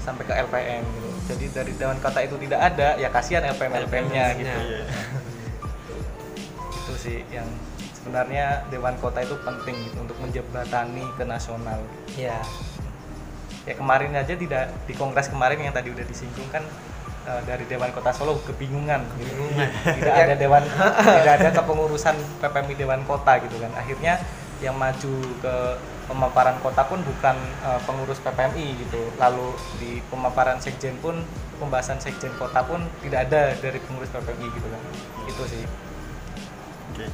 [SPEAKER 4] sampai ke LPM gitu jadi dari dewan kota itu tidak ada ya kasihan LPM LPM-nya gitu
[SPEAKER 1] Iya.
[SPEAKER 4] itu sih yang sebenarnya dewan kota itu penting gitu untuk menjembatani ke nasional
[SPEAKER 3] ya
[SPEAKER 4] ya kemarin aja tidak di kongres kemarin yang tadi udah disinggung kan eh, dari Dewan Kota Solo kebingungan
[SPEAKER 3] Kebingungan.
[SPEAKER 4] tidak ada dewan tidak ada kepengurusan PPMI Dewan Kota gitu kan. Akhirnya yang maju ke pemaparan kota pun bukan eh, pengurus PPMI gitu. Lalu di pemaparan sekjen pun pembahasan sekjen kota pun tidak ada dari pengurus PPMI gitu kan. Itu sih.
[SPEAKER 1] Oke.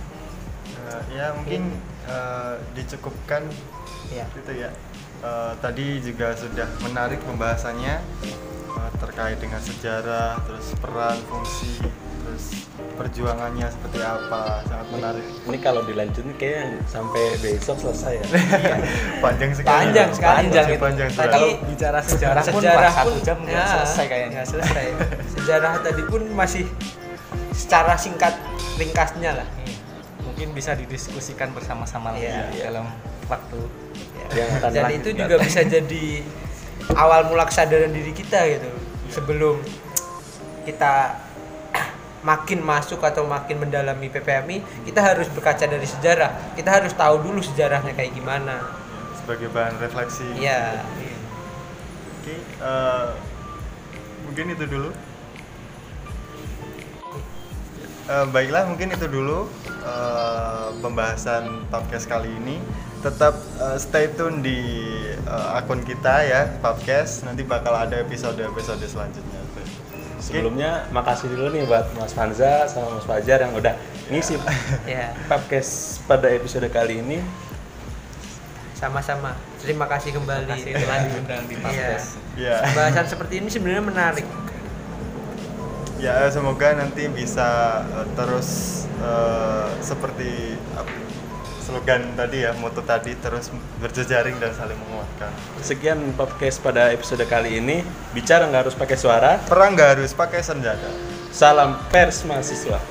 [SPEAKER 1] Eh, ya mungkin eh, dicukupkan
[SPEAKER 3] ya
[SPEAKER 1] gitu ya. Eh, tadi juga sudah menarik pembahasannya eh, terkait dengan sejarah, terus peran, fungsi, terus perjuangannya seperti apa, sangat menarik.
[SPEAKER 2] Ini kalau dilanjutin kayak sampai besok selesai ya.
[SPEAKER 1] Panjang sekali.
[SPEAKER 3] Panjang sekali.
[SPEAKER 4] Panjang itu.
[SPEAKER 1] panjang
[SPEAKER 3] Tadi-
[SPEAKER 1] sekali.
[SPEAKER 4] bicara sejarah, pun
[SPEAKER 3] sejarah
[SPEAKER 4] satu jam nggak
[SPEAKER 3] ya,
[SPEAKER 4] selesai kayaknya
[SPEAKER 3] selesai sejarah tadi pun masih secara singkat ringkasnya lah.
[SPEAKER 4] Mungkin bisa didiskusikan bersama-sama lagi
[SPEAKER 3] Iya,
[SPEAKER 4] ya, dalam waktu
[SPEAKER 2] Yang akan
[SPEAKER 3] dan itu
[SPEAKER 2] datang.
[SPEAKER 3] juga bisa jadi awal mula kesadaran diri kita gitu sebelum kita makin masuk atau makin mendalami PPMI kita harus berkaca dari sejarah kita harus tahu dulu sejarahnya kayak gimana
[SPEAKER 1] Sebagai bahan refleksi.
[SPEAKER 3] Iya.
[SPEAKER 1] Oke, eh, mungkin itu dulu. Eh, baiklah, mungkin itu dulu eh, pembahasan podcast kali ini. Tetap eh, stay tune di eh, akun kita ya, podcast. Nanti bakal ada episode-episode selanjutnya.
[SPEAKER 2] Sebelumnya makasih dulu nih buat Mas Fanza sama Mas Fajar yang udah ngisi
[SPEAKER 3] ya
[SPEAKER 2] podcast pada episode kali ini.
[SPEAKER 3] sama-sama terima kasih kembali
[SPEAKER 4] kasih telah diundang di
[SPEAKER 3] Iya.
[SPEAKER 4] podcast
[SPEAKER 1] Ya.
[SPEAKER 3] Pembahasan seperti ini sebenarnya menarik.
[SPEAKER 1] Ya semoga nanti bisa eh, terus eh, seperti ap- slogan tadi ya, moto tadi terus berjejaring dan saling menguatkan.
[SPEAKER 2] Sekian podcast pada episode kali ini. Bicara nggak harus pakai suara.
[SPEAKER 1] Perang nggak harus pakai senjata.
[SPEAKER 2] Salam pers mahasiswa.